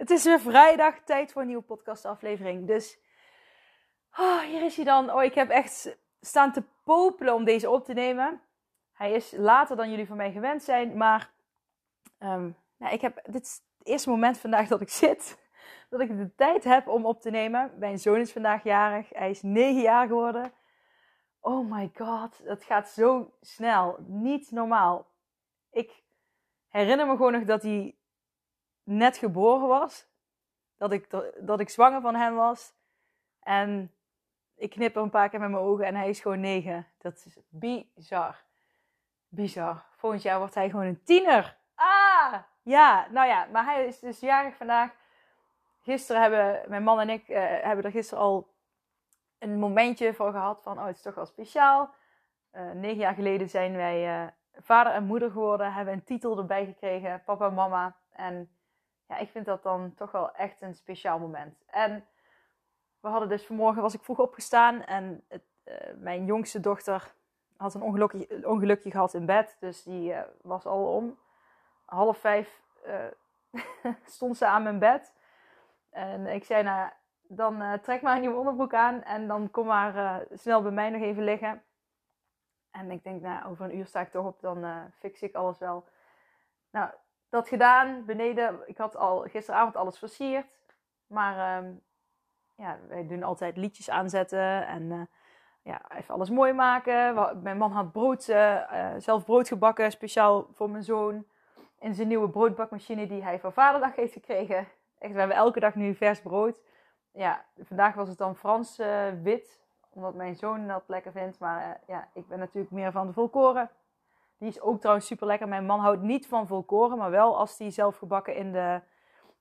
het is weer vrijdag, tijd voor een nieuwe podcastaflevering. Dus oh, hier is hij dan. Oh, ik heb echt staan te popelen om deze op te nemen. Hij is later dan jullie van mij gewend zijn, maar um, nou, ik heb, dit is het eerste moment vandaag dat ik zit. Dat ik de tijd heb om op te nemen. Mijn zoon is vandaag jarig. Hij is 9 jaar geworden. Oh my god, dat gaat zo snel. Niet normaal. Ik herinner me gewoon nog dat hij net geboren was. Dat ik, dat ik zwanger van hem was. En ik knip een paar keer met mijn ogen en hij is gewoon negen. Dat is bizar. Bizar. Volgend jaar wordt hij gewoon een tiener. Ah! Ja, nou ja, maar hij is dus jarig vandaag. Gisteren hebben mijn man en ik uh, hebben er gisteren al een momentje voor gehad van, oh, het is toch wel speciaal. Uh, negen jaar geleden zijn wij uh, vader en moeder geworden, hebben een titel erbij gekregen, papa en mama. En ja, ik vind dat dan toch wel echt een speciaal moment. En we hadden dus vanmorgen, was ik vroeg opgestaan en het, uh, mijn jongste dochter had een ongelukje, ongelukje gehad in bed. Dus die uh, was al om half vijf uh, stond ze aan mijn bed. En ik zei, nou, dan trek maar een nieuwe onderbroek aan en dan kom maar snel bij mij nog even liggen. En ik denk, nou, over een uur sta ik toch op, dan fix ik alles wel. Nou, dat gedaan, beneden. Ik had al gisteravond alles versierd. Maar um, ja, wij doen altijd liedjes aanzetten en uh, ja, even alles mooi maken. Mijn man had brood, uh, zelf brood gebakken, speciaal voor mijn zoon. In zijn nieuwe broodbakmachine die hij voor vaderdag heeft gekregen. Echt, we hebben elke dag nu vers brood. Ja, vandaag was het dan Frans wit, omdat mijn zoon dat lekker vindt. Maar ja, ik ben natuurlijk meer van de volkoren. Die is ook trouwens super lekker. Mijn man houdt niet van volkoren, maar wel als die zelf gebakken in de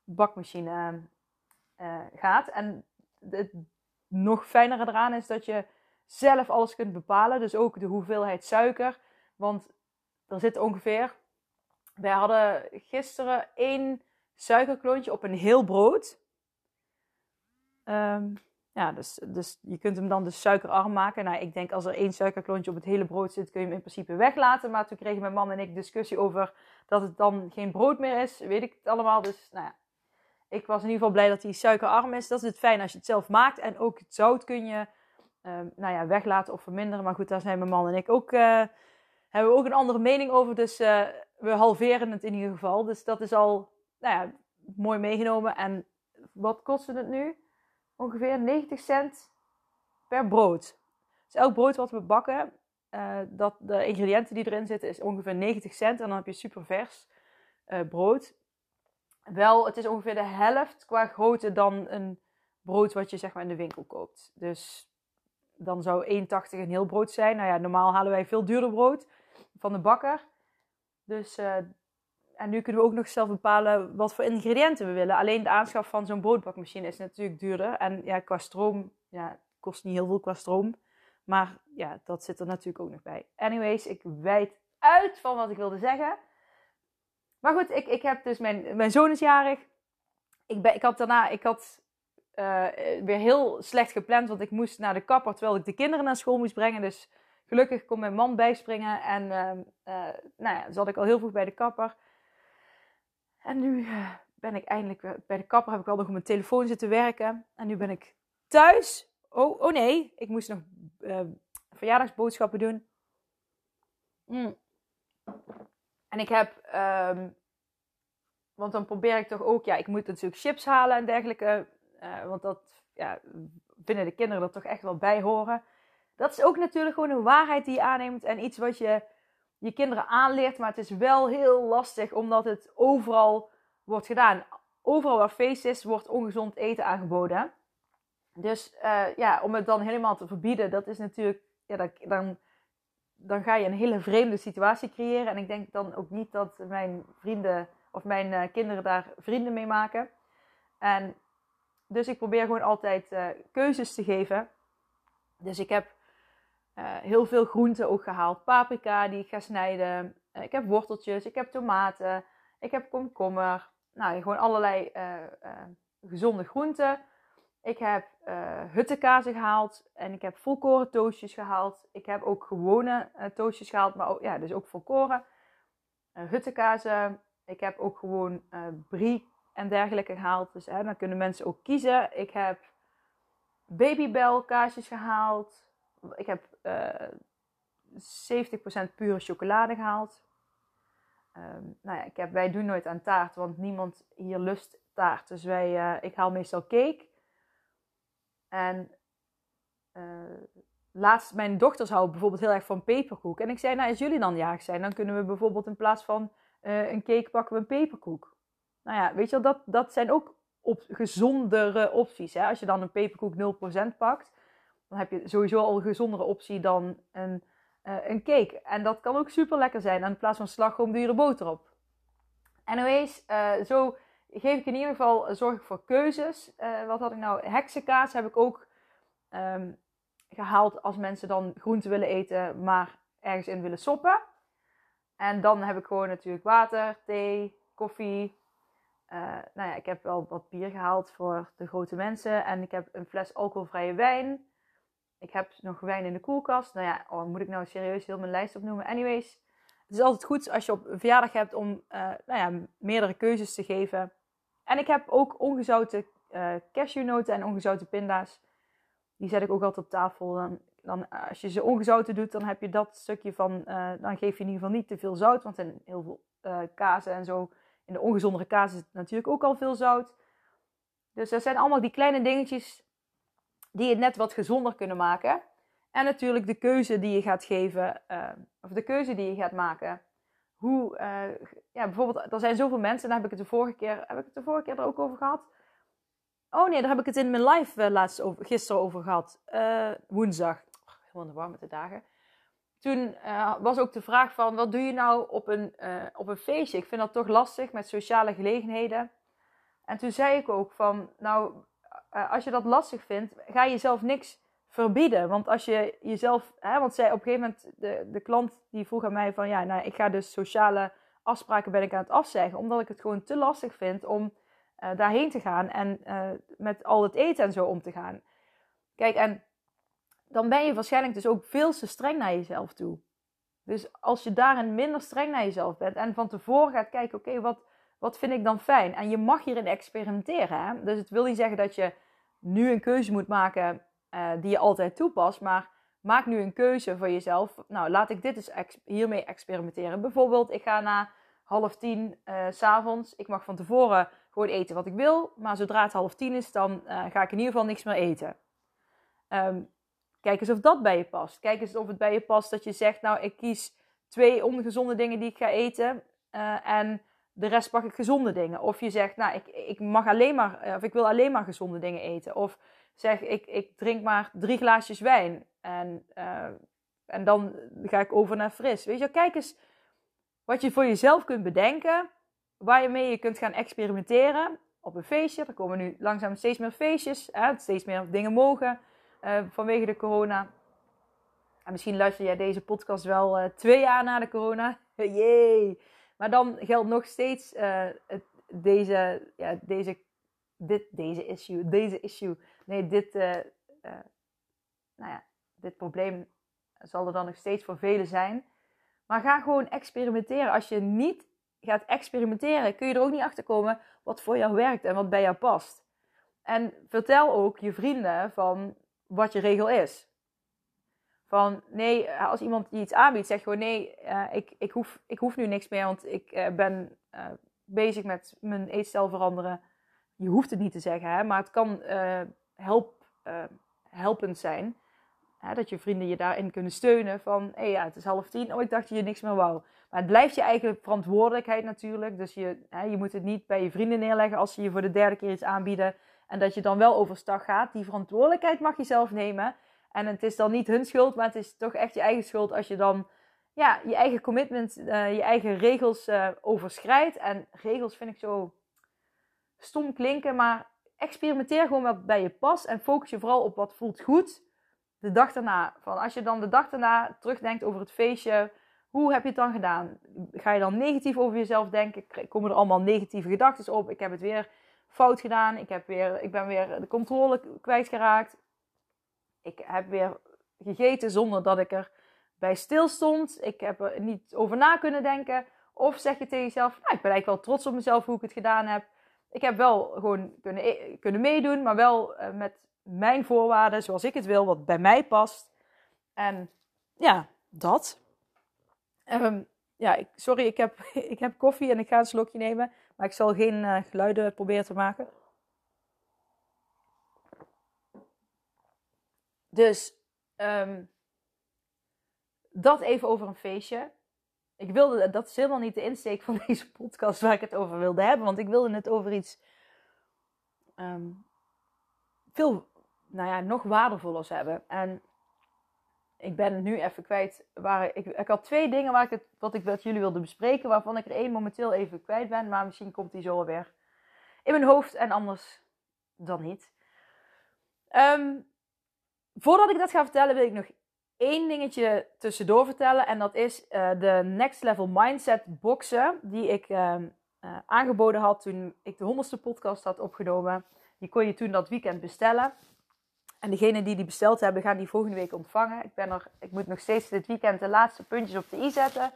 bakmachine uh, gaat. En het nog fijnere eraan is dat je zelf alles kunt bepalen. Dus ook de hoeveelheid suiker. Want er zit ongeveer. Wij hadden gisteren één suikerklontje op een heel brood. Um, ja, dus, dus je kunt hem dan dus suikerarm maken. Nou, ik denk als er één suikerklontje op het hele brood zit, kun je hem in principe weglaten. Maar toen kregen mijn man en ik discussie over dat het dan geen brood meer is. Weet ik het allemaal. Dus nou ja, ik was in ieder geval blij dat hij suikerarm is. Dat is het fijn als je het zelf maakt. En ook het zout kun je um, nou ja, weglaten of verminderen. Maar goed, daar zijn mijn man en ik ook, uh, hebben we ook een andere mening over. Dus uh, we halveren het in ieder geval. Dus dat is al nou ja, mooi meegenomen. En wat kostte het nu? Ongeveer 90 cent per brood. Dus elk brood wat we bakken, uh, dat de ingrediënten die erin zitten, is ongeveer 90 cent. En dan heb je super vers uh, brood. Wel, het is ongeveer de helft qua grootte dan een brood wat je zeg maar in de winkel koopt. Dus dan zou 1,80 een heel brood zijn. Nou ja, normaal halen wij veel duurder brood van de bakker. Dus uh, en nu kunnen we ook nog zelf bepalen wat voor ingrediënten we willen. Alleen de aanschaf van zo'n broodbakmachine is natuurlijk duurder. En ja, qua stroom, ja, kost niet heel veel qua stroom. Maar ja, dat zit er natuurlijk ook nog bij. Anyways, ik wijd uit van wat ik wilde zeggen. Maar goed, ik, ik heb dus mijn, mijn zoon is jarig. Ik, ben, ik had daarna, ik had uh, weer heel slecht gepland, want ik moest naar de kapper terwijl ik de kinderen naar school moest brengen. Dus gelukkig kon mijn man bijspringen en uh, nou ja, zat ik al heel vroeg bij de kapper. En nu eh, ben ik eindelijk bij de kapper. Heb ik al nog op mijn telefoon zitten werken. En nu ben ik thuis. Oh, oh nee, ik moest nog uh, verjaardagsboodschappen doen. Mm. En ik heb, um, want dan probeer ik toch ook, ja, ik moet natuurlijk chips halen en dergelijke. Uh, want dat ja, vinden de kinderen er toch echt wel bij horen. Dat is ook natuurlijk gewoon een waarheid die je aanneemt en iets wat je je kinderen aanleert. Maar het is wel heel lastig omdat het overal wordt gedaan. Overal waar feest is, wordt ongezond eten aangeboden. Dus uh, ja, om het dan helemaal te verbieden, dat is natuurlijk, ja, dan, dan ga je een hele vreemde situatie creëren. En ik denk dan ook niet dat mijn vrienden of mijn uh, kinderen daar vrienden mee maken. En dus ik probeer gewoon altijd uh, keuzes te geven. Dus ik heb heel veel groenten ook gehaald. Paprika die ik ga snijden. ik heb worteltjes, ik heb tomaten, ik heb komkommer. Nou, gewoon allerlei gezonde groenten. Ik heb uh, huttekazen gehaald en ik heb volkoren toastjes gehaald. Ik heb ook gewone uh, toastjes gehaald, maar ook, ja, dus ook volkoren. Uh. Ik heb ook gewoon brie en dergelijke gehaald. Dus dan kunnen mensen ook kiezen. Ik heb babybel kaasjes gehaald. Ik heb 70% pure chocolade gehaald. Um, nou ja, ik heb, wij doen nooit aan taart, want niemand hier lust taart. Dus wij, ik haal meestal cake. En uh, laatst, mijn dochters houden bijvoorbeeld heel erg van peperkoek. En ik zei, nou, als jullie dan jaag zijn, dan kunnen we bijvoorbeeld in plaats van een cake pakken we een peperkoek. Nou ja, weet je wel, dat, dat zijn ook op, gezondere opties. Hè? Als je dan een peperkoek 0% pakt, dan heb je sowieso al een gezondere optie dan een, uh, een cake. En dat kan ook super lekker zijn. En in plaats van slagroom doe je er boter op. Anyways, uh, zo geef ik in ieder geval, eh, zorg ik voor keuzes. Wat had ik nou? Heksenkaas heb ik ook um, gehaald als mensen dan groenten willen eten, maar ergens in willen soppen. En dan heb ik gewoon natuurlijk water, thee, koffie. Nou ja, ik heb wel wat bier gehaald voor de grote mensen. En ik heb een fles alcoholvrije wijn. Ik heb nog wijn in de koelkast. Nou ja, oh, moet ik nou serieus heel mijn lijst opnoemen? Anyways, het is altijd goed als je op een verjaardag hebt om uh, nou ja, meerdere keuzes te geven. En ik heb ook ongezouten uh, cashewnoten en ongezouten pinda's. Die zet ik ook altijd op tafel. Dan, dan, als je ze ongezouten doet, dan heb je dat stukje van. Dan geef je in ieder geval niet te veel zout. Want in heel veel uh, kazen en zo. In de ongezondere kaas is natuurlijk ook al veel zout. Dus dat zijn allemaal die kleine dingetjes die het net wat gezonder kunnen maken. En natuurlijk de keuze die je gaat geven, of de keuze die je gaat maken hoe, uh, ja, bijvoorbeeld, er zijn zoveel mensen, daar heb ik het de vorige keer, heb ik het de vorige keer er ook over gehad? Oh nee, daar heb ik het in mijn live uh, laatst over, gisteren over gehad. Woensdag. Oh, helemaal de dagen. Toen was ook de vraag van, wat doe je nou op een, op een feestje? Ik vind dat toch lastig met sociale gelegenheden. En toen zei ik ook van, nou, als je dat lastig vindt, ga je jezelf niks verbieden. Want als je jezelf, hè, want zij op een gegeven moment, de, de klant die vroeg aan mij van ja, nou, ik ga dus sociale afspraken ben ik aan het afzeggen, omdat ik het gewoon te lastig vind om uh, daarheen te gaan en uh, met al het eten en zo om te gaan. Kijk, en dan ben je waarschijnlijk dus ook veel te streng naar jezelf toe. Dus als je daarin minder streng naar jezelf bent en van tevoren gaat kijken, oké, wat, wat vind ik dan fijn? En je mag hierin experimenteren. Dus het wil niet zeggen dat je nu een keuze moet maken uh, die je altijd toepast. Maar maak nu een keuze voor jezelf. Nou, laat ik dit eens ex hiermee experimenteren. Bijvoorbeeld, ik ga na half tien uh, s'avonds. Ik mag van tevoren gewoon eten wat ik wil. Maar zodra het half tien is, dan uh, ga ik in ieder geval niks meer eten. Um, kijk eens of dat bij je past. Kijk eens of het bij je past dat je zegt, nou, ik kies twee ongezonde dingen die ik ga eten. en de rest pak ik gezonde dingen. Of je zegt, nou, ik, ik mag alleen maar, of ik wil alleen maar gezonde dingen eten. Of zeg, ik, ik drink maar drie glaasjes wijn. En, uh, en dan ga ik over naar fris. Weet je, kijk eens wat je voor jezelf kunt bedenken. Waar je mee kunt gaan experimenteren. Op een feestje. Er komen nu langzaam steeds meer feestjes. Hè? Steeds meer dingen mogen. Uh, vanwege de corona. En misschien luister jij deze podcast wel twee jaar na de corona. Jee. Maar dan geldt nog steeds het, deze, ja, deze, dit, deze issue. Deze issue nee, dit, uh, uh, nou ja, dit probleem zal er dan nog steeds voor velen zijn. Maar ga gewoon experimenteren. Als je niet gaat experimenteren, kun je er ook niet achter komen wat voor jou werkt en wat bij jou past. En vertel ook je vrienden van wat je regel is. Van nee, als iemand je iets aanbiedt, zeg gewoon nee, uh, ik, ik, hoef, ik hoef nu niks meer, want ik uh, ben bezig met mijn eetstijl veranderen. Je hoeft het niet te zeggen, hè, maar het kan help, helpend zijn. Hè, dat je vrienden je daarin kunnen steunen van, hé ja, het is half tien, oh ik dacht je niks meer wou. Maar het blijft je eigen verantwoordelijkheid natuurlijk. Dus je, hè, je moet het niet bij je vrienden neerleggen als ze je voor de derde keer iets aanbieden. En dat je dan wel overstag gaat. Die verantwoordelijkheid mag je zelf nemen. En het is dan niet hun schuld, maar het is toch echt je eigen schuld als je dan ja, je eigen commitment, uh, je eigen regels uh, overschrijdt. En regels vind ik zo stom klinken, maar experimenteer gewoon wat bij je past en focus je vooral op wat voelt goed de dag daarna. Van als je dan de dag daarna terugdenkt over het feestje, hoe heb je het dan gedaan? Ga je dan negatief over jezelf denken? Komen er allemaal negatieve gedachten op? Ik heb het weer fout gedaan. Ik, heb weer, ik ben weer de controle kwijtgeraakt. Ik heb weer gegeten zonder dat ik er bij stil stond. Ik heb er niet over na kunnen denken. Of zeg je tegen jezelf, nou, ik ben eigenlijk wel trots op mezelf hoe ik het gedaan heb. Ik heb wel gewoon kunnen, e-, kunnen meedoen, maar wel uh, met mijn voorwaarden, zoals ik het wil, wat bij mij past. En ja, dat. Um, ja, ik, sorry, ik heb, ik heb koffie en ik ga een slokje nemen. Maar ik zal geen uh, geluiden proberen te maken. Dus um, dat even over een feestje. Ik wilde, dat is helemaal niet de insteek van deze podcast waar ik het over wilde hebben. Want ik wilde het over iets um, veel, nou ja, nog waardevollers hebben. En ik ben het nu even kwijt. Waar ik, ik had twee dingen waar ik het, wat ik met jullie wilde bespreken. Waarvan ik er één momenteel even kwijt ben. Maar misschien komt die zo weer in mijn hoofd. En anders dan niet. Um, voordat ik dat ga vertellen, wil ik nog één dingetje tussendoor vertellen. En dat is uh, de Next Level Mindset boxen. Die ik uh, uh, aangeboden had toen ik de honderdste podcast had opgenomen. Die kon je toen dat weekend bestellen. En degenen die die besteld hebben, gaan die volgende week ontvangen. Ik, ben er, ik moet nog steeds dit weekend de laatste puntjes op de i zetten.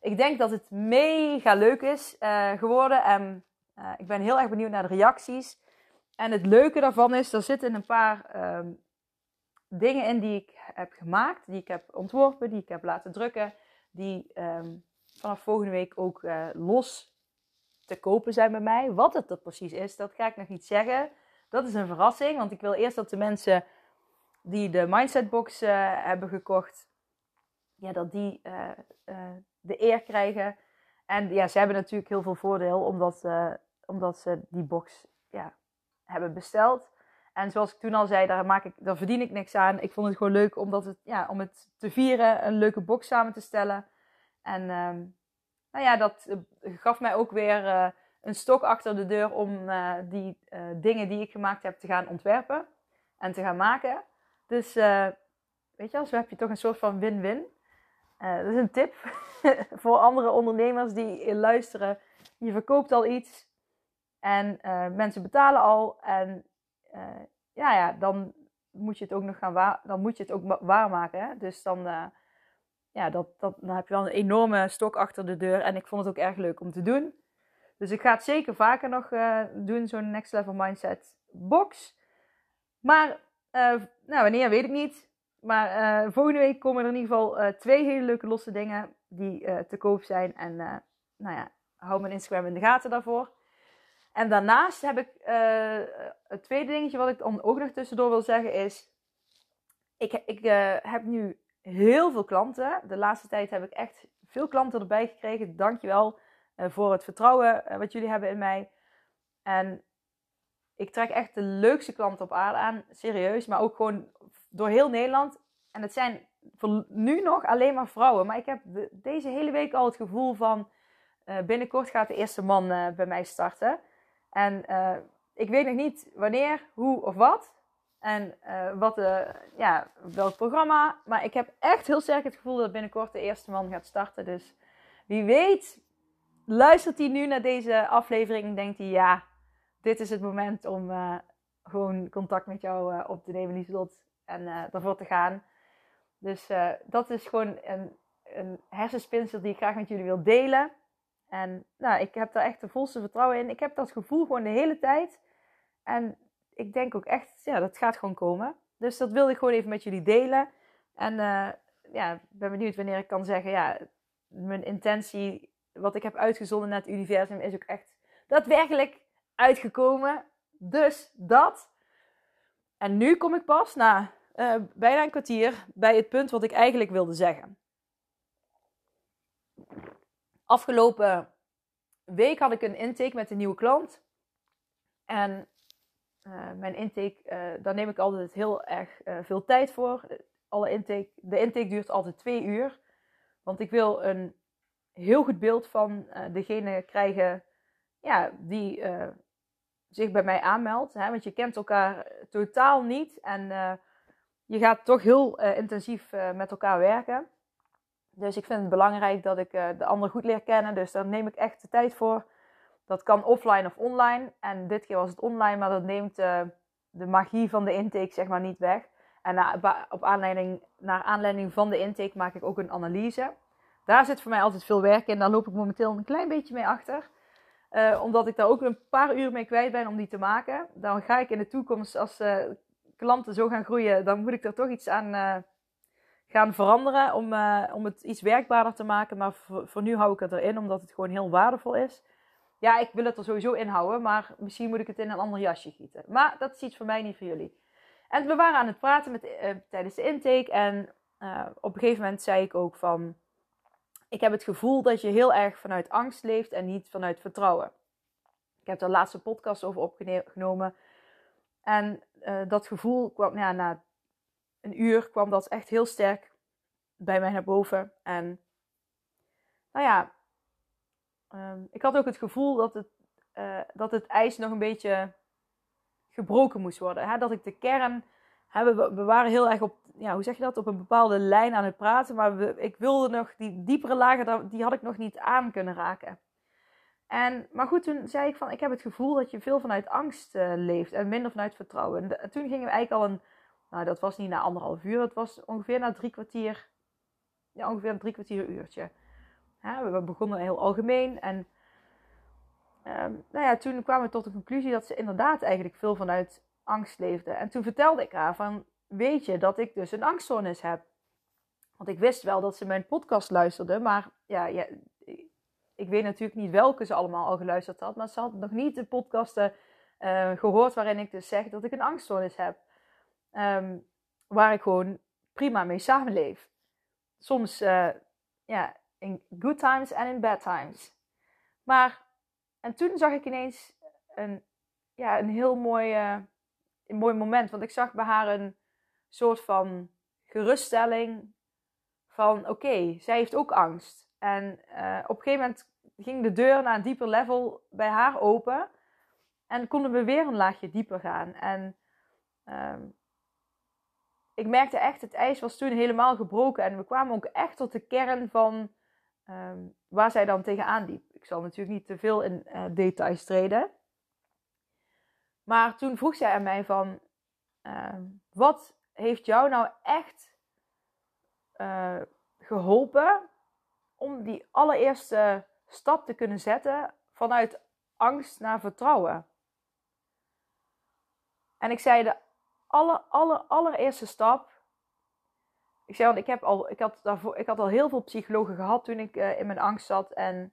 Ik denk dat het mega leuk is geworden. En ik ben heel erg benieuwd naar de reacties. En het leuke daarvan is, er zitten een paar ehm, dingen in die ik heb gemaakt, die ik heb ontworpen, die ik heb laten drukken, die um, vanaf volgende week ook uh, los te kopen zijn bij mij. Wat het er precies is, dat ga ik nog niet zeggen. Dat is een verrassing, want ik wil eerst dat de mensen die de Mindset Box uh, hebben gekocht, ja, dat die uh, de eer krijgen. En ja, ze hebben natuurlijk heel veel voordeel omdat, omdat ze die box ja, hebben besteld. En zoals ik toen al zei, daar, maak ik, daar verdien ik niks aan. Ik vond het gewoon leuk omdat het, ja, om het te vieren, een leuke box samen te stellen. En um, nou ja, dat eh, gaf mij ook weer uh, een stok achter de deur om uh, die dingen die ik gemaakt heb te gaan ontwerpen en te gaan maken. Dus weet je, zo heb je toch een soort van win-win. dat is een tip voor andere ondernemers die luisteren. Je verkoopt al iets en mensen betalen al. En uh, ja, ja, dan moet je het ook nog gaan dan moet je het ook waarmaken. Hè? Dus dan, uh, ja, dat, dat, dan heb je wel een enorme stok achter de deur. En ik vond het ook erg leuk om te doen. Dus ik ga het zeker vaker nog uh, doen, zo'n Next Level Mindset box. Maar nou, wanneer weet ik niet. Maar volgende week komen er in ieder geval twee hele leuke losse dingen die te koop zijn. En nou ja, hou mijn Instagram in de gaten daarvoor. En daarnaast heb ik uh, het tweede dingetje wat ik dan ook nog tussendoor wil zeggen is. Ik, ik uh, heb nu heel veel klanten. De laatste tijd heb ik echt veel klanten erbij gekregen. Dankjewel uh, voor het vertrouwen wat jullie hebben in mij. En ik trek echt de leukste klanten op aarde aan. Serieus. Maar ook gewoon door heel Nederland. En het zijn voor nu nog alleen maar vrouwen. Maar ik heb de, deze hele week al het gevoel van. binnenkort gaat de eerste man bij mij starten. En uh, ik weet nog niet wanneer, hoe of wat. En uh, wat de, ja, welk programma. Maar ik heb echt heel sterk het gevoel dat binnenkort de eerste man gaat starten. Dus wie weet, luistert hij nu naar deze aflevering en denkt hij: ja, dit is het moment om uh, gewoon contact met jou op te nemen, Lieslot. En ervoor te gaan. Dus dat is gewoon een, een hersenspinsel die ik graag met jullie wil delen. En nou, ik heb daar echt de volste vertrouwen in. Ik heb dat gevoel gewoon de hele tijd. En ik denk ook echt, ja, dat gaat gewoon komen. Dus dat wilde ik gewoon even met jullie delen. En uh, ja, ben benieuwd wanneer ik kan zeggen, ja, mijn intentie, wat ik heb uitgezonden naar het universum, is ook echt daadwerkelijk uitgekomen. Dus dat. En nu kom ik pas na uh, bijna een kwartier bij het punt wat ik eigenlijk wilde zeggen afgelopen week had ik een intake met een nieuwe klant. En mijn intake, daar neem ik altijd heel erg veel tijd voor. Alle intake, de intake duurt altijd twee uur. Want ik wil een heel goed beeld van degene krijgen ja, die zich bij mij aanmeldt. Hè? Want je kent elkaar totaal niet. En je gaat toch heel intensief met elkaar werken. Dus ik vind het belangrijk dat ik uh, de ander goed leer kennen. Dus daar neem ik echt de tijd voor. Dat kan offline of online. En dit keer was het online, maar dat neemt uh, de magie van de intake zeg maar niet weg. En na, op aanleiding, naar aanleiding van de intake maak ik ook een analyse. Daar zit voor mij altijd veel werk in. Daar loop ik momenteel een klein beetje mee achter. Uh, omdat ik daar ook een paar uur mee kwijt ben om die te maken. Dan ga ik in de toekomst, als klanten zo gaan groeien, dan moet ik er toch iets aan gaan veranderen om, uh, om het iets werkbaarder te maken. Maar voor, voor, nu hou ik het erin, omdat het gewoon heel waardevol is. Ja, ik wil het er sowieso in houden, maar misschien moet ik het in een ander jasje gieten. Maar dat is iets voor mij, niet voor jullie. En we waren aan het praten met, uh, tijdens de intake en uh, op een gegeven moment zei ik ook van... Ik heb het gevoel dat je heel erg vanuit angst leeft en niet vanuit vertrouwen. Ik heb daar laatste podcast over opgenomen. En dat gevoel kwam ja, na een uur kwam dat echt heel sterk bij mij naar boven. En nou ja, um, ik had ook het gevoel dat het, uh, dat het ijs nog een beetje gebroken moest worden. Hè? Dat ik de kern. Hè, we, waren heel erg op, ja, hoe zeg je dat, op een bepaalde lijn aan het praten. Maar ik wilde nog die diepere lagen, die had ik nog niet aan kunnen raken. En, maar goed, toen zei ik van, ik heb het gevoel dat je veel vanuit angst uh, leeft en minder vanuit vertrouwen. En, en toen gingen we eigenlijk al een nou, dat was niet na anderhalf uur, dat was ongeveer na drie kwartier. Ja, ongeveer een drie kwartier uurtje. we begonnen heel algemeen en um, nou ja, toen kwamen we tot de conclusie dat ze inderdaad eigenlijk veel vanuit angst leefde. En toen vertelde ik haar van, weet je dat ik dus een angststoornis heb? Want ik wist wel dat ze mijn podcast luisterde, maar ja, ja, ik weet natuurlijk niet welke ze allemaal al geluisterd had. Maar ze had nog niet de podcasten uh, gehoord waarin ik dus zeg dat ik een angststoornis heb. Ehm, waar ik gewoon prima mee samenleef. Soms uh, ja, in good times en in bad times. Maar, en toen zag ik ineens een, ja, een heel mooi, uh, een mooi moment. Want ik zag bij haar een soort van geruststelling van oké, zij heeft ook angst. En uh, op een gegeven moment ging de deur naar een dieper level bij haar open. En konden we weer een laagje dieper gaan. En um, ik merkte echt, het ijs was toen helemaal gebroken. En we kwamen ook echt tot de kern van um, waar zij dan tegenaan liep. Ik zal natuurlijk niet te veel in uh, details treden. Maar toen vroeg zij aan mij van, uh, wat heeft jou nou echt uh, geholpen om die allereerste stap te kunnen zetten vanuit angst naar vertrouwen? En ik zei, de aller, aller, allereerste stap. Ik zei, want ik, heb al, ik, had daarvoor, ik had al heel veel psychologen gehad toen ik uh, in mijn angst zat. En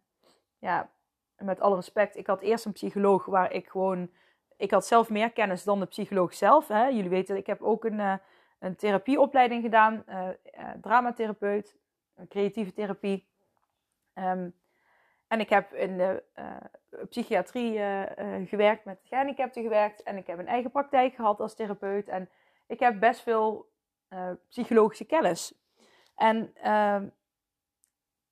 ja, met alle respect, ik had eerst een psycholoog waar ik gewoon. Ik had zelf meer kennis dan de psycholoog zelf. Hè. Jullie weten, ik heb ook een, uh, een therapieopleiding gedaan, uh, dramatherapeut, creatieve therapie. Um, en ik heb in de uh, psychiatrie uh, uh, gewerkt, met gehandicapten gewerkt. En ik heb een eigen praktijk gehad als therapeut. En ik heb best veel psychologische kennis. En ehm,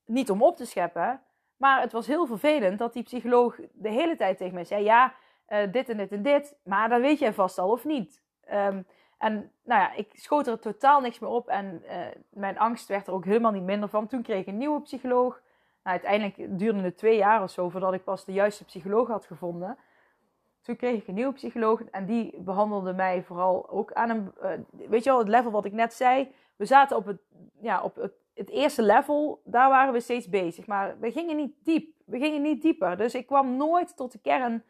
niet om op te scheppen, maar het was heel vervelend dat die psycholoog de hele tijd tegen mij zei: Ja, dit en dit en dit, maar dat weet jij vast al of niet. Um, en nou ja, ik schoot er totaal niks meer op en mijn angst werd er ook helemaal niet minder van. Toen kreeg ik een nieuwe psycholoog. Nou, uiteindelijk duurde het twee jaar of zo voordat ik pas de juiste psycholoog had gevonden. Toen kreeg ik een nieuwe psycholoog en die behandelde mij vooral ook aan een, uh, weet je wel, het level wat ik net zei. We zaten op het, ja, op het, het eerste level, daar waren we steeds bezig. Maar we gingen niet diep, we gingen niet dieper. Dus ik kwam nooit tot de kern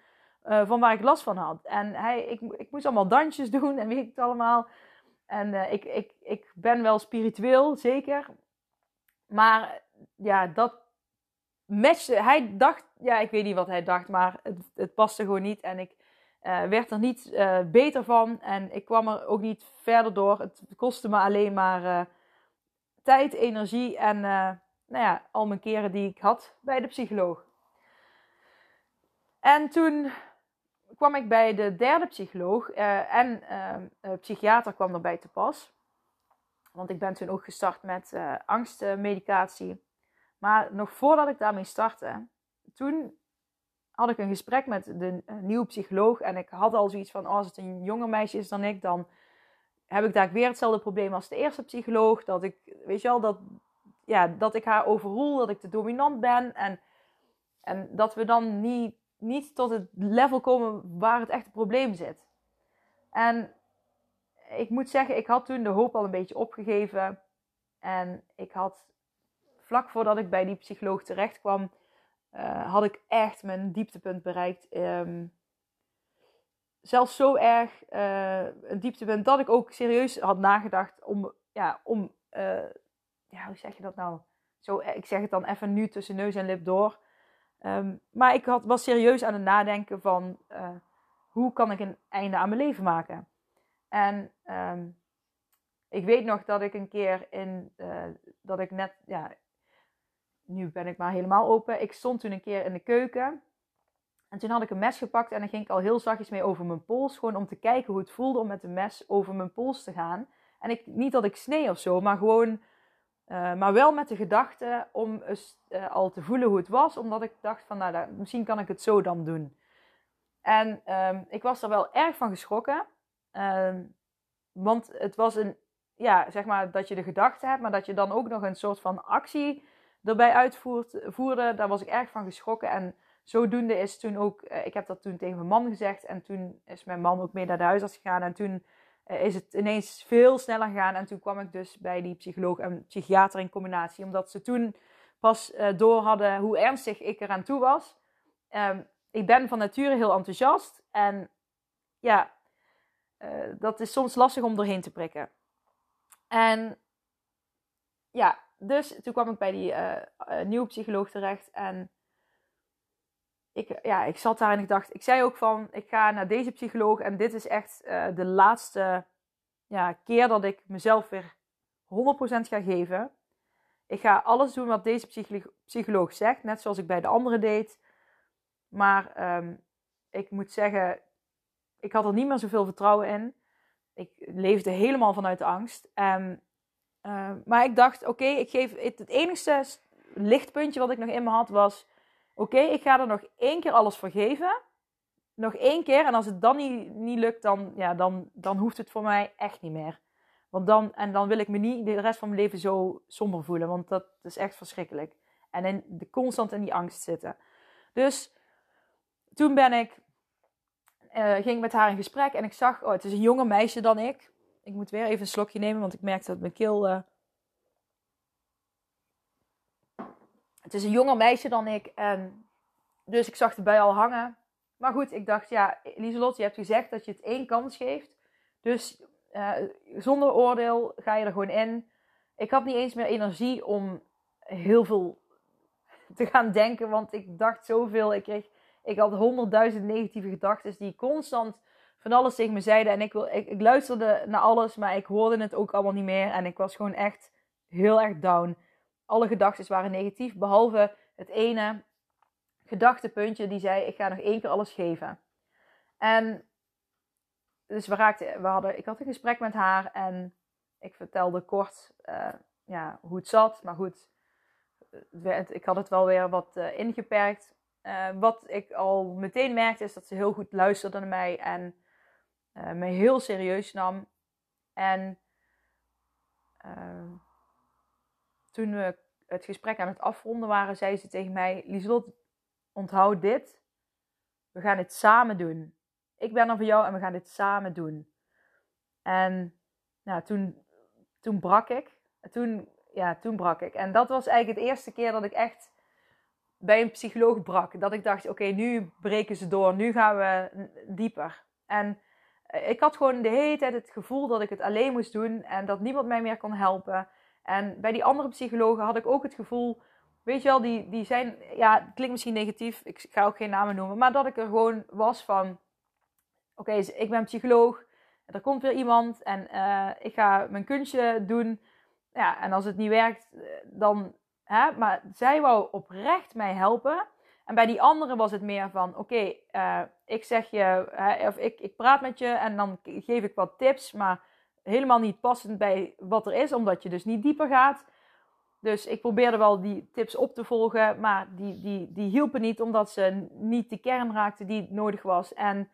uh, van waar ik last van had. En hij, ik, ik moest allemaal dansjes doen en weet ik het allemaal. En uh, ik, ik, ik ben wel spiritueel, zeker. Maar ja, dat, matchte. Hij dacht, ja, ik weet niet wat hij dacht, maar het, het paste gewoon niet. En ik uh, werd er niet uh, beter van. En ik kwam er ook niet verder door. Het kostte me alleen maar uh, tijd, energie en nou ja, al mijn keren die ik had bij de psycholoog. En toen kwam ik bij de derde psycholoog en uh, psychiater kwam erbij te pas. Want ik ben toen ook gestart met angstmedicatie. Maar nog voordat ik daarmee startte, toen had ik een gesprek met de nieuwe psycholoog. En ik had al zoiets van, oh, als het een jonger meisje is dan ik, dan heb ik daar weer hetzelfde probleem als de eerste psycholoog. Dat ik, weet je wel, dat, ja, dat ik haar overroel, dat ik te dominant ben. En, en dat we dan niet, niet tot het level komen waar het echte probleem zit. En ik moet zeggen, ik had toen de hoop al een beetje opgegeven. En ik had vlak voordat ik bij die psycholoog terecht kwam, uh, had ik echt mijn dieptepunt bereikt. Um, zelfs zo erg uh, een dieptepunt dat ik ook serieus had nagedacht om, ja, om, uh, ja, hoe zeg je dat nou? Zo, ik zeg het dan even nu tussen neus en lip door. Um, maar ik had, was serieus aan het nadenken van hoe kan ik een einde aan mijn leven maken. En um, ik weet nog dat ik een keer in, dat ik net, ja, nu ben ik maar helemaal open. Ik stond toen een keer in de keuken. En toen had ik een mes gepakt en dan ging ik al heel zachtjes mee over mijn pols. Gewoon om te kijken hoe het voelde om met de mes over mijn pols te gaan. En ik, niet dat ik snee of zo, maar gewoon. Uh, maar wel met de gedachte om uh, al te voelen hoe het was. Omdat ik dacht van, nou, misschien kan ik het zo dan doen. En um, ik was er wel erg van geschrokken. Um, want het was een, ja, zeg maar dat je de gedachte hebt, maar dat je dan ook nog een soort van actie erbij uitvoerde, daar was ik erg van geschrokken. En zodoende is toen ook, eh, ik heb dat toen tegen mijn man gezegd. En toen is mijn man ook mee naar de huisarts gegaan. En toen eh, is het ineens veel sneller gegaan. En toen kwam ik dus bij die psycholoog en psychiater in combinatie. Omdat ze toen pas uh, door hadden hoe ernstig ik eraan toe was. Um, ik ben van nature heel enthousiast. En ja, dat is soms lastig om doorheen te prikken. En ja, dus toen kwam ik bij die uh, uh, nieuwe psycholoog terecht. En ik, ja, ik zat daar en ik dacht, ik zei ook van, ik ga naar deze psycholoog. En dit is echt uh, de laatste ja, keer dat ik mezelf weer 100% ga geven. Ik ga alles doen wat deze psycholoog, zegt, net zoals ik bij de andere deed. Maar um, ik moet zeggen, ik had er niet meer zoveel vertrouwen in. Ik leefde helemaal vanuit angst. Uh, maar ik dacht, oké, ik geef het, enigste lichtpuntje wat ik nog in me had was, oké, ik ga er nog één keer alles voor geven. Nog één keer. En als het dan niet, niet lukt, dan, ja, dan, dan hoeft het voor mij echt niet meer. Want dan, en dan wil ik me niet de rest van mijn leven zo somber voelen. Want dat is echt verschrikkelijk. En in de, constant in die angst zitten. Dus toen ben ik, uh, ging ik met haar in gesprek. En ik zag, oh, het is een jonger meisje dan ik. Ik moet weer even een slokje nemen, want ik merkte dat mijn keel. Uh... Het is een jonger meisje dan ik. En dus ik zag bui al hangen. Maar goed, ik dacht, ja, Lieselot, je hebt gezegd dat je het één kans geeft. Dus uh, zonder oordeel ga je er gewoon in. Ik had niet eens meer energie om heel veel te gaan denken, want ik dacht zoveel. Ik, kreeg, ik had honderdduizend negatieve gedachten die constant alles tegen me zeiden. En ik, wil, ik, luisterde naar alles, maar ik hoorde het ook allemaal niet meer. En ik was gewoon echt heel erg down. Alle gedachten waren negatief, behalve het ene gedachtepuntje die zei: Ik ga nog één keer alles geven. En dus we raakten, we hadden, ik had een gesprek met haar en ik vertelde kort uh, ja, hoe het zat. Maar goed, ik had het wel weer wat uh, ingeperkt. Uh, wat ik al meteen merkte is dat ze heel goed luisterde naar mij en uh, me heel serieus nam. En uh, toen we het gesprek aan het afronden waren, zei ze tegen mij: Lieslot, onthoud dit. We gaan dit samen doen. Ik ben er voor jou en we gaan dit samen doen. En nou, toen, toen brak ik. Toen, ja, toen brak ik. En dat was eigenlijk het eerste keer dat ik echt bij een psycholoog brak. Dat ik dacht, oké, nu breken ze door. Nu gaan we dieper. En eh, ik had gewoon de hele tijd het gevoel dat ik het alleen moest doen en dat niemand mij meer kon helpen. En bij die andere psychologen had ik ook het gevoel, weet je wel, die, die zijn, ja, het klinkt misschien negatief, ik ga ook geen namen noemen, maar dat ik er gewoon was van, oké, okay, ik ben psycholoog, er komt weer iemand en uh, ik ga mijn kunstje doen. Ja, en als het niet werkt, eh, dan, hè, maar zij wou oprecht mij helpen. En bij die andere was het meer van: oké, eh, ik zeg je, of ik, ik praat met je en dan geef ik wat tips, maar helemaal niet passend bij wat er is, omdat je dus niet dieper gaat. Dus ik probeerde wel die tips op te volgen, maar die, die, die hielpen niet omdat ze niet de kern raakten die nodig was. En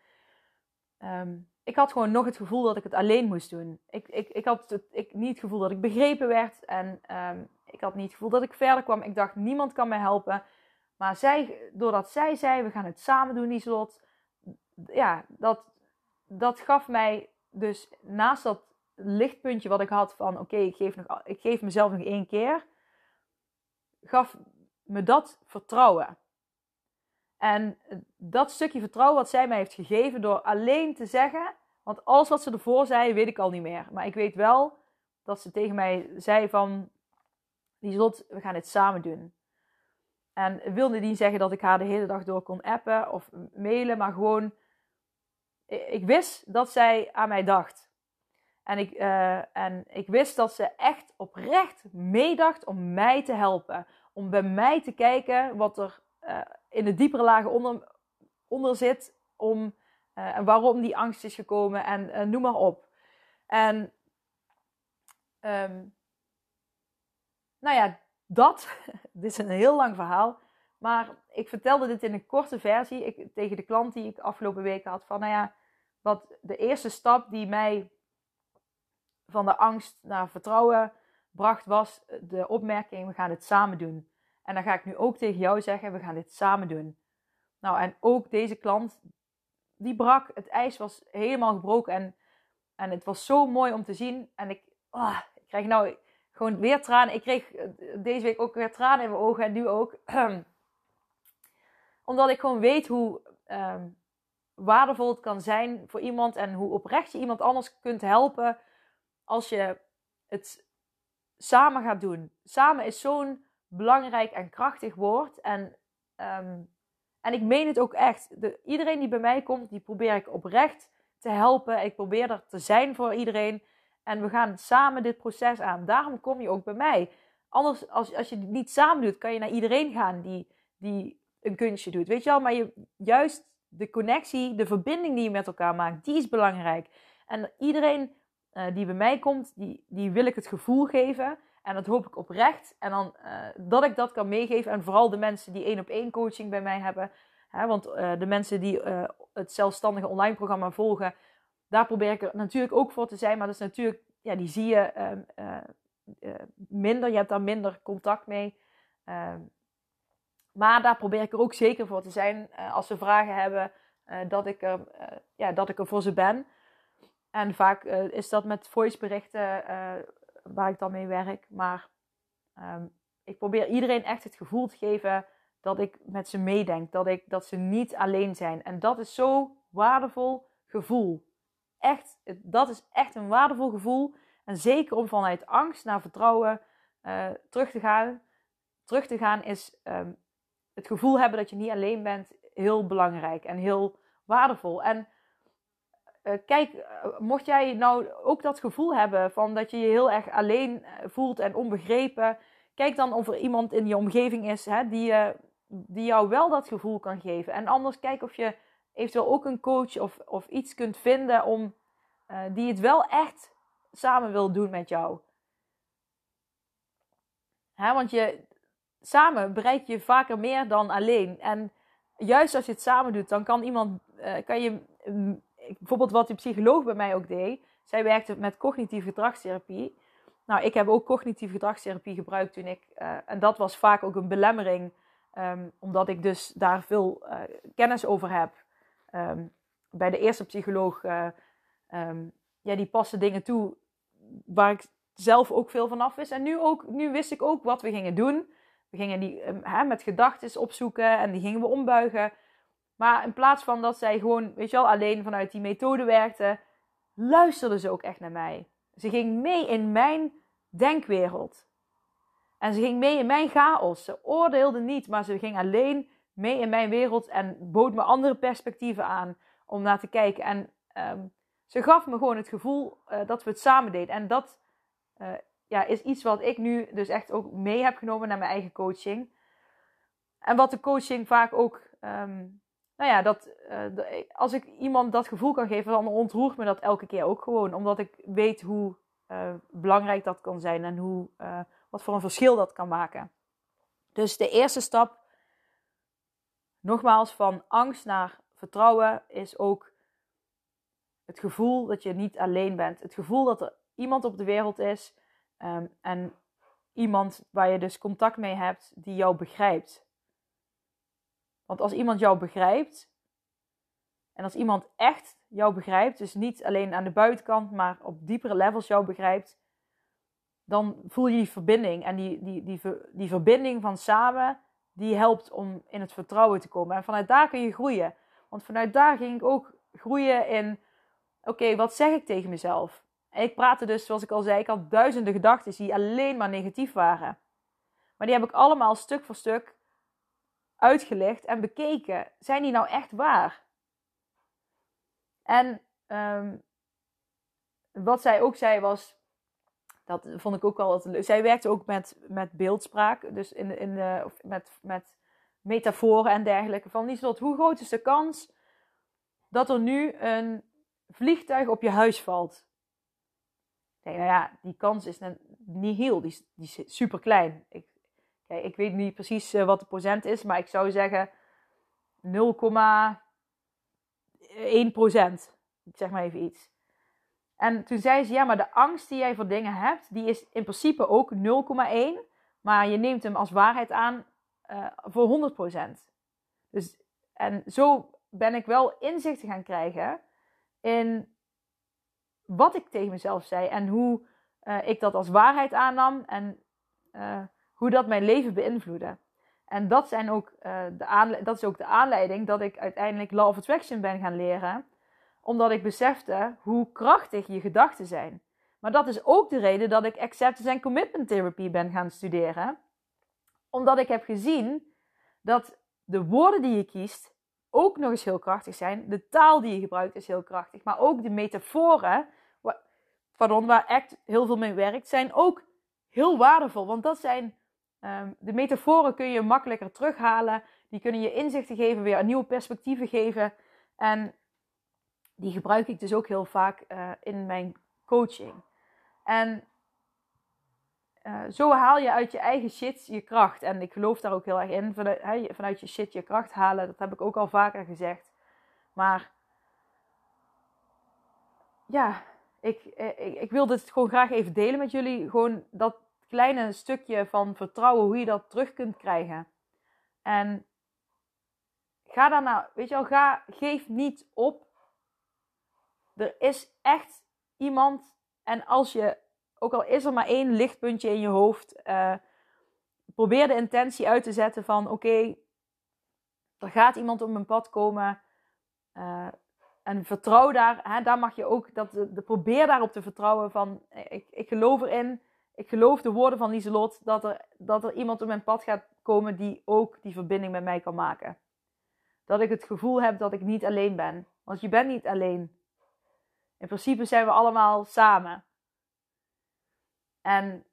ehm, ik had gewoon nog het gevoel dat ik het alleen moest doen. Ik, ik, ik had het, ik, niet het gevoel dat ik begrepen werd en um, ik had niet het gevoel dat ik verder kwam. Ik dacht, niemand kan mij helpen. Maar zij, doordat zij zei, we gaan het samen doen, Lieslot. Ja, dat, dat gaf mij dus naast dat lichtpuntje wat ik had van... Oké, ik, geef ik geef mezelf nog één keer. Gaf me dat vertrouwen. En dat stukje vertrouwen wat zij mij heeft gegeven door alleen te zeggen... Want alles wat ze ervoor zei, weet ik al niet meer. Maar ik weet wel dat ze tegen mij zei van... Lieslot, we gaan het samen doen. En wilde niet zeggen dat ik haar de hele dag door kon appen of mailen, maar gewoon, ik wist dat zij aan mij dacht. En ik, uh, en ik wist dat ze echt oprecht meedacht om mij te helpen. Om bij mij te kijken wat er uh, in de diepere lagen onder, onder zit. Om, uh, en waarom die angst is gekomen en noem maar op. En um, nou ja, dat, dit is een heel lang verhaal. Maar ik vertelde dit in een korte versie ik, tegen de klant die ik afgelopen weken had. Van nou ja, wat de eerste stap die mij van de angst naar vertrouwen bracht, was de opmerking: we gaan dit samen doen. En dan ga ik nu ook tegen jou zeggen: we gaan dit samen doen. Nou, en ook deze klant, die brak. Het ijs was helemaal gebroken. En, en het was zo mooi om te zien. En ik, oh, ik krijg nou gewoon weer tranen. Ik kreeg eh, deze week ook weer tranen in mijn ogen en nu ook. Omdat ik gewoon weet hoe ehm, waardevol het kan zijn voor iemand en hoe oprecht je iemand anders kunt helpen als je het samen gaat doen. Samen is zo'n belangrijk en krachtig woord. En, ehm, en ik meen het ook echt. De, iedereen die bij mij komt, die probeer ik oprecht te helpen. Ik probeer er te zijn voor iedereen. En we gaan samen dit proces aan. Daarom kom je ook bij mij. Anders, als, als je het niet samen doet, kan je naar iedereen gaan die, die een kunstje doet. Weet je wel, maar je, juist de connectie, de verbinding die je met elkaar maakt, die is belangrijk. En iedereen uh, die bij mij komt, die, die wil ik het gevoel geven. En dat hoop ik oprecht. En dan uh, dat ik dat kan meegeven. En vooral de mensen die één op één coaching bij mij hebben. Hè, want uh, de mensen die het zelfstandige online programma volgen, daar probeer ik er natuurlijk ook voor te zijn. Maar dat is natuurlijk, ja, die zie je uh, minder. Je hebt daar minder contact mee. Ehm, maar daar probeer ik er ook zeker voor te zijn. Uh, als ze vragen hebben, dat, ik er, ja, dat ik er voor ze ben. En vaak is dat met voiceberichten waar ik dan mee werk. Maar um, ik probeer iedereen echt het gevoel te geven dat ik met ze meedenk. Dat, ik, dat ze niet alleen zijn. En dat is zo waardevol gevoel echt, dat is echt een waardevol gevoel. En zeker om vanuit angst naar vertrouwen uh, terug te gaan. Terug te gaan is um, het gevoel hebben dat je niet alleen bent heel belangrijk en heel waardevol. En uh, kijk, uh, mocht jij nou ook dat gevoel hebben van dat je je heel erg alleen voelt en onbegrepen, kijk dan of er iemand in je omgeving is hè, die, die jou wel dat gevoel kan geven. En anders kijk of je eventueel ook een coach of, of iets kunt vinden om, uh, die het wel echt samen wil doen met jou. Want je, samen bereik je vaker meer dan alleen. En juist als je het samen doet, dan kan iemand, uh, kan je, um, bijvoorbeeld wat die psycholoog bij mij ook deed. Zij werkte met cognitieve gedragstherapie. Nou, ik heb ook cognitieve gedragstherapie gebruikt toen ik, uh, en dat was vaak ook een belemmering, um, omdat ik dus daar veel kennis over heb. Um, bij de eerste psycholoog, uh, um, ja, die paste dingen toe waar ik zelf ook veel van af wist. En nu, ook, nu wist ik ook wat we gingen doen. We gingen die um, hè, met gedachten opzoeken en die gingen we ombuigen. Maar in plaats van dat zij gewoon, weet je wel, alleen vanuit die methode werkte, luisterde ze ook echt naar mij. Ze ging mee in mijn denkwereld. En ze ging mee in mijn chaos. Ze oordeelde niet, maar ze ging alleen mee in mijn wereld en bood me andere perspectieven aan om naar te kijken. En um, ze gaf me gewoon het gevoel uh, dat we het samen deden. En dat uh, ja, is iets wat ik nu dus echt ook mee heb genomen naar mijn eigen coaching. en wat de coaching vaak ook, ehm, nou ja, dat, als ik iemand dat gevoel kan geven, dan ontroert me dat elke keer ook gewoon. Omdat ik weet hoe belangrijk dat kan zijn en hoe, wat voor een verschil dat kan maken. Dus de eerste stap, nogmaals, van angst naar vertrouwen, is ook het gevoel dat je niet alleen bent. Het gevoel dat er iemand op de wereld is ehm, en iemand waar je dus contact mee hebt die jou begrijpt. Want als iemand jou begrijpt, en als iemand echt jou begrijpt, dus niet alleen aan de buitenkant, maar op diepere levels jou begrijpt, dan voel je die verbinding. En die, die, die, die verbinding van samen, die helpt om in het vertrouwen te komen. En vanuit daar kun je groeien. Want vanuit daar ging ik ook groeien in, oké, wat zeg ik tegen mezelf? En ik praatte dus, zoals ik al zei, ik had duizenden gedachten die alleen maar negatief waren. Maar die heb ik allemaal stuk voor stuk uitgelegd en bekeken. Zijn die nou echt waar? En um, wat zij ook zei was, dat vond ik ook wel wat leuk. Zij werkte ook met, met beeldspraak, dus in, in of met, met metaforen en dergelijke. Van hoe groot is de kans dat er nu een vliegtuig op je huis valt? Nee, nou ja, die kans is niet heel, die die is super klein. Ik, ik weet niet precies eh, wat de procent is, maar ik zou zeggen 0,1 procent. Ik zeg maar even iets. En toen zei ze, ja, maar de angst die jij voor dingen hebt, die is in principe ook 0,1. Maar je neemt hem als waarheid aan uh, voor 100%. Dus, en zo ben ik wel inzichten gaan krijgen in wat ik tegen mezelf zei en hoe uh, ik dat als waarheid aannam en uh, hoe dat mijn leven beïnvloedde. En dat, zijn ook, de dat is ook de aanleiding dat ik uiteindelijk Law of Attraction ben gaan leren omdat ik besefte hoe krachtig je gedachten zijn. Maar dat is ook de reden dat ik acceptance en commitment therapy ben gaan studeren. Omdat ik heb gezien dat de woorden die je kiest ook nog eens heel krachtig zijn. De taal die je gebruikt is heel krachtig. Maar ook de metaforen, waar, waar ACT heel veel mee werkt, zijn ook heel waardevol. Want dat zijn, um, de metaforen kun je makkelijker terughalen. Die kunnen je inzichten geven, weer nieuwe perspectieven geven. En die gebruik ik dus ook heel vaak uh, in mijn coaching. En uh, zo haal je uit je eigen shit je kracht. En ik geloof daar ook heel erg in. Vanuit, vanuit je shit je kracht halen. Dat heb ik ook al vaker gezegd. Maar ja, ik, eh, ik, ik wil dit gewoon graag even delen met jullie. Gewoon dat kleine stukje van vertrouwen, hoe je dat terug kunt krijgen. En ga daarna, weet je wel, ga, geef niet op er is echt iemand. En als je, ook al is er maar één lichtpuntje in je hoofd, uh, probeer de intentie uit te zetten van: oké, er gaat iemand op mijn pad komen. Uh, en vertrouw daar, hè, daar mag je ook, dat, de, probeer daarop te vertrouwen van, ik, ik geloof erin, ik geloof de woorden van Lieselot, dat er, dat er iemand op mijn pad gaat komen die ook die verbinding met mij kan maken. Dat ik het gevoel heb dat ik niet alleen ben. Want je bent niet alleen. In principe zijn we allemaal samen. En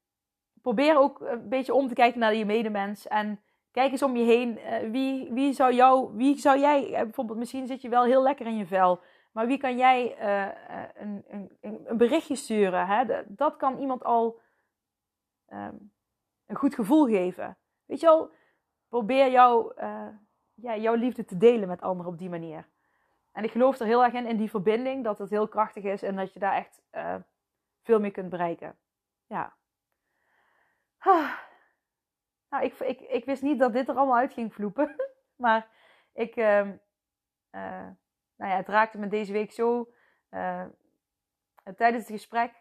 probeer ook een beetje om te kijken naar je medemens. En kijk eens om je heen. Eh, wie, wie, zou jou, wie zou jij, eh, bijvoorbeeld, misschien zit je wel heel lekker in je vel. Maar wie kan jij uh, een, een, een, berichtje sturen? Hè? Dat kan iemand al um, een goed gevoel geven. Weet je wel, probeer jou, ja, jouw liefde te delen met anderen op die manier. En ik geloof er heel erg in, in die verbinding, dat het heel krachtig is en dat je daar echt uh, veel meer kunt bereiken. Ja. Ah. Nou, ik, ik, ik wist niet dat dit er allemaal uit ging vloepen. maar ik, uh, uh, nou ja, het raakte me deze week zo uh, tijdens het gesprek.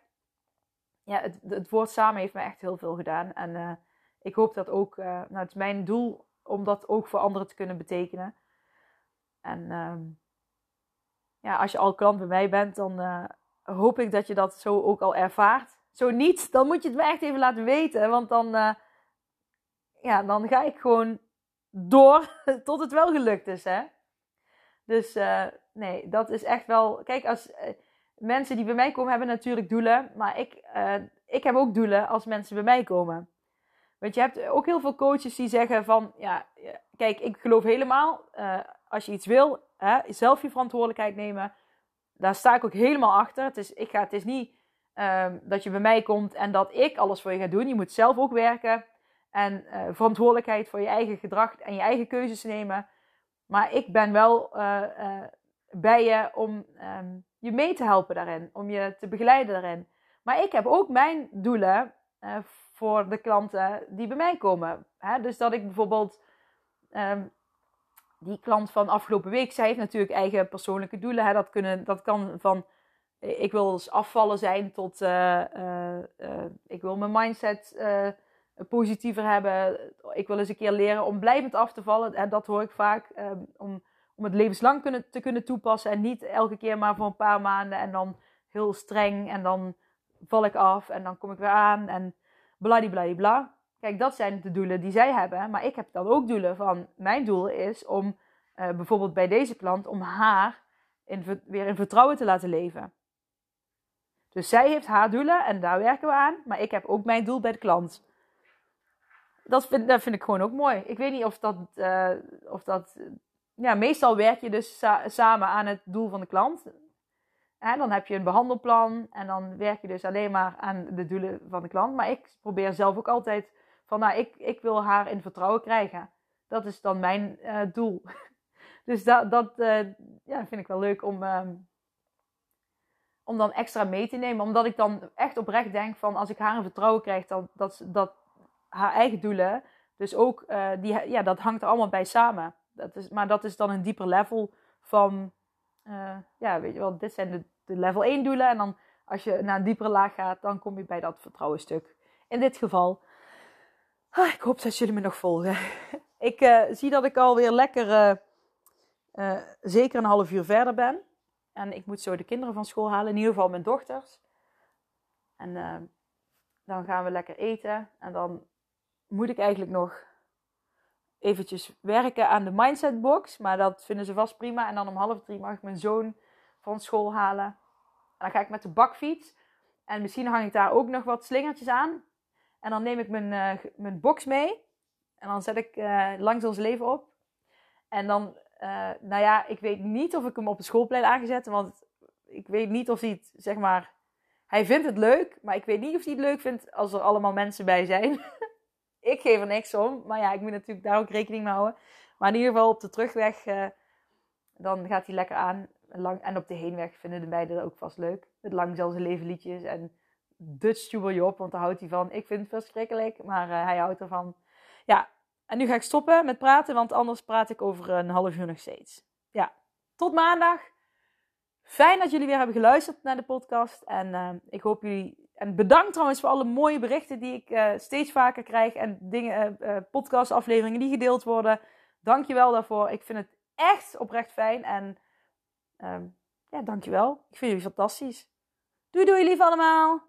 Ja, het, het woord samen heeft me echt heel veel gedaan. En ik hoop dat ook, nou, het is mijn doel om dat ook voor anderen te kunnen betekenen. En ehm, ja, als je al klant bij mij bent, dan uh, hoop ik dat je dat zo ook al ervaart. Zo niet, dan moet je het me echt even laten weten. Want dan, uh, ja, dan ga ik gewoon door tot het wel gelukt is. Hè? Dus uh, nee, dat is echt wel. Kijk, als mensen die bij mij komen hebben natuurlijk doelen. Maar ik, ik heb ook doelen als mensen bij mij komen. Want je hebt ook heel veel coaches die zeggen van, ja, kijk, ik geloof helemaal, als je iets wil, hè, zelf je verantwoordelijkheid nemen. Daar sta ik ook helemaal achter. Het is, ik ga, het is niet uh, dat je bij mij komt en dat ik alles voor je ga doen. Je moet zelf ook werken en uh, verantwoordelijkheid voor je eigen gedrag en je eigen keuzes nemen. Maar ik ben wel uh, bij je om um, je mee te helpen daarin, om je te begeleiden daarin. Maar ik heb ook mijn doelen voor de klanten die bij mij komen. Hè? Dus dat ik bijvoorbeeld um, die klant van afgelopen week, zij heeft natuurlijk eigen persoonlijke doelen. Hè? Dat, kunnen, dat kan van ik wil dus afvallen zijn tot uh, uh, ik wil mijn mindset positiever hebben. Ik wil eens een keer leren om blijvend af te vallen. En dat hoor ik vaak. Um, om, om het levenslang kunnen, te kunnen toepassen. En niet elke keer maar voor een paar maanden. En dan heel streng. En dan val ik af. En dan kom ik weer aan. En bladibladibla. Kijk, dat zijn de doelen die zij hebben. Maar ik heb dan ook doelen van... Mijn doel is om uh, bijvoorbeeld bij deze klant... Om haar in, weer in vertrouwen te laten leven. Dus zij heeft haar doelen en daar werken we aan. Maar ik heb ook mijn doel bij de klant dat vind, vind ik gewoon ook mooi. Ik weet niet of dat. Uh, of dat ja, meestal werk je dus sa samen aan het doel van de klant. En dan heb je een behandelplan en dan werk je dus alleen maar aan de doelen van de klant. Maar ik probeer zelf ook altijd van, nou, ik, ik wil haar in vertrouwen krijgen. Dat is dan mijn uh, doel. dus dat, dat uh, ja, vind ik wel leuk om, um, om dan extra mee te nemen. Omdat ik dan echt oprecht denk van, als ik haar in vertrouwen krijg, dan, dat, dat, haar eigen doelen. Dus ook, uh, die, ja, dat hangt er allemaal bij samen. Dat is, maar dat is dan een dieper level van, ja, weet je wel, dit zijn de, level 1 doelen. En dan als je naar een diepere laag gaat, dan kom je bij dat vertrouwenstuk. In dit geval, ah, ik hoop dat jullie me nog volgen. ik uh, zie dat ik alweer lekker, zeker een half uur verder ben. En ik moet zo de kinderen van school halen, in ieder geval mijn dochters. En dan gaan we lekker eten. En dan moet ik eigenlijk nog eventjes werken aan de mindset box. Maar dat vinden ze vast prima. En dan om half drie mag ik mijn zoon van school halen. En dan ga ik met de bakfiets. En misschien hang ik daar ook nog wat slingertjes aan. En dan neem ik mijn, uh, mijn box mee. En dan zet ik uh, langs ons leven op. En dan, uh, nou ja, ik weet niet of ik hem op het schoolplein aangezet. Want ik weet niet of hij het, zeg maar... Hij vindt het leuk, maar ik weet niet of hij het leuk vindt als er allemaal mensen bij zijn. ik geef er niks om. Maar ja, ik moet natuurlijk daar ook rekening mee houden. Maar in ieder geval op de terugweg, dan gaat hij lekker aan. Lang, en op de heenweg vinden de meiden dat ook vast leuk. Het lang zijn leven liedjes en Dutch Job, want daar houdt hij van. Ik vind het verschrikkelijk, maar uh, hij houdt ervan. Ja, en nu ga ik stoppen met praten, want anders praat ik over een half uur nog steeds. Ja, tot maandag. Fijn dat jullie weer hebben geluisterd naar de podcast. En uh, ik hoop jullie en bedankt trouwens voor alle mooie berichten die ik uh, steeds vaker krijg. En dingen, podcastafleveringen die gedeeld worden. Dankjewel daarvoor. Ik vind het echt oprecht fijn. En uh, ja, dankjewel. Ik vind jullie fantastisch. Doei doei lief allemaal.